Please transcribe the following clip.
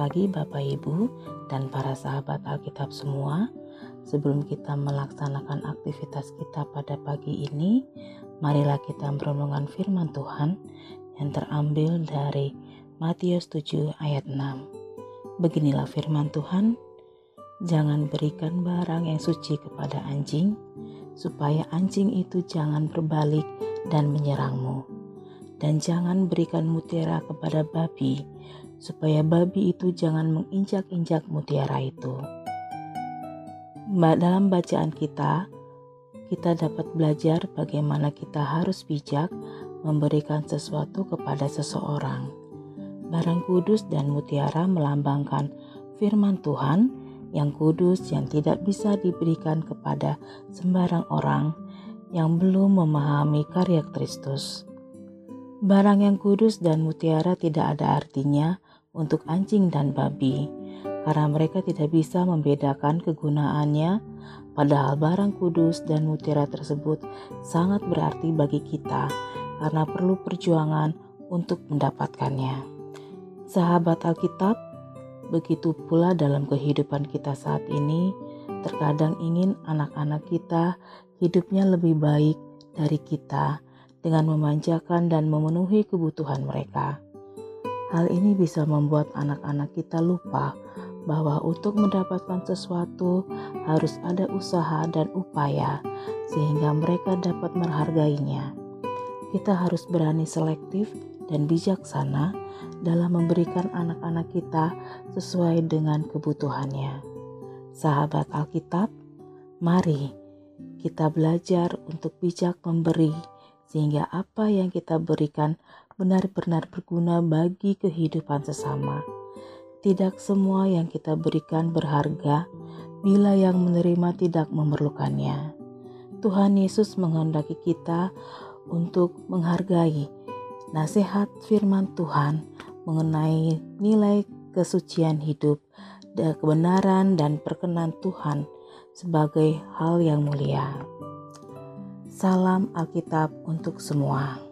Pagi Bapak Ibu dan para sahabat Alkitab semua, sebelum kita melaksanakan aktivitas kita pada pagi ini, marilah kita merenungkan firman Tuhan yang terambil dari Matius 7 ayat 6. Beginilah firman Tuhan, Jangan berikan barang yang suci kepada anjing, supaya anjing itu jangan berbalik dan menyerangmu dan jangan berikan mutiara kepada babi, supaya babi itu jangan menginjak-injak mutiara itu. Dalam bacaan kita, kita dapat belajar bagaimana kita harus bijak memberikan sesuatu kepada seseorang. Barang kudus dan mutiara melambangkan firman Tuhan yang kudus yang tidak bisa diberikan kepada sembarang orang yang belum memahami karya Kristus. Barang yang kudus dan mutiara tidak ada artinya untuk anjing dan babi, karena mereka tidak bisa membedakan kegunaannya, padahal barang kudus dan mutiara tersebut sangat berarti bagi kita karena perlu perjuangan untuk mendapatkannya. Sahabat Alkitab, begitu pula dalam kehidupan kita saat ini, terkadang ingin anak-anak kita hidupnya lebih baik dari kita dengan memanjakan dan memenuhi kebutuhan mereka. Hal ini bisa membuat anak-anak kita lupa bahwa untuk mendapatkan sesuatu harus ada usaha dan upaya, sehingga mereka dapat menghargainya. Kita harus berani selektif dan bijaksana dalam memberikan anak-anak kita sesuai dengan kebutuhannya. Sahabat Alkitab, mari kita belajar untuk bijak memberi, sehingga apa yang kita berikan benar-benar berguna bagi kehidupan sesama. Tidak semua yang kita berikan berharga bila yang menerima tidak memerlukannya. Tuhan Yesus menghendaki kita untuk menghargai nasihat firman Tuhan mengenai nilai kesucian hidup, kebenaran dan perkenan Tuhan sebagai hal yang mulia. Salam Alkitab untuk semua.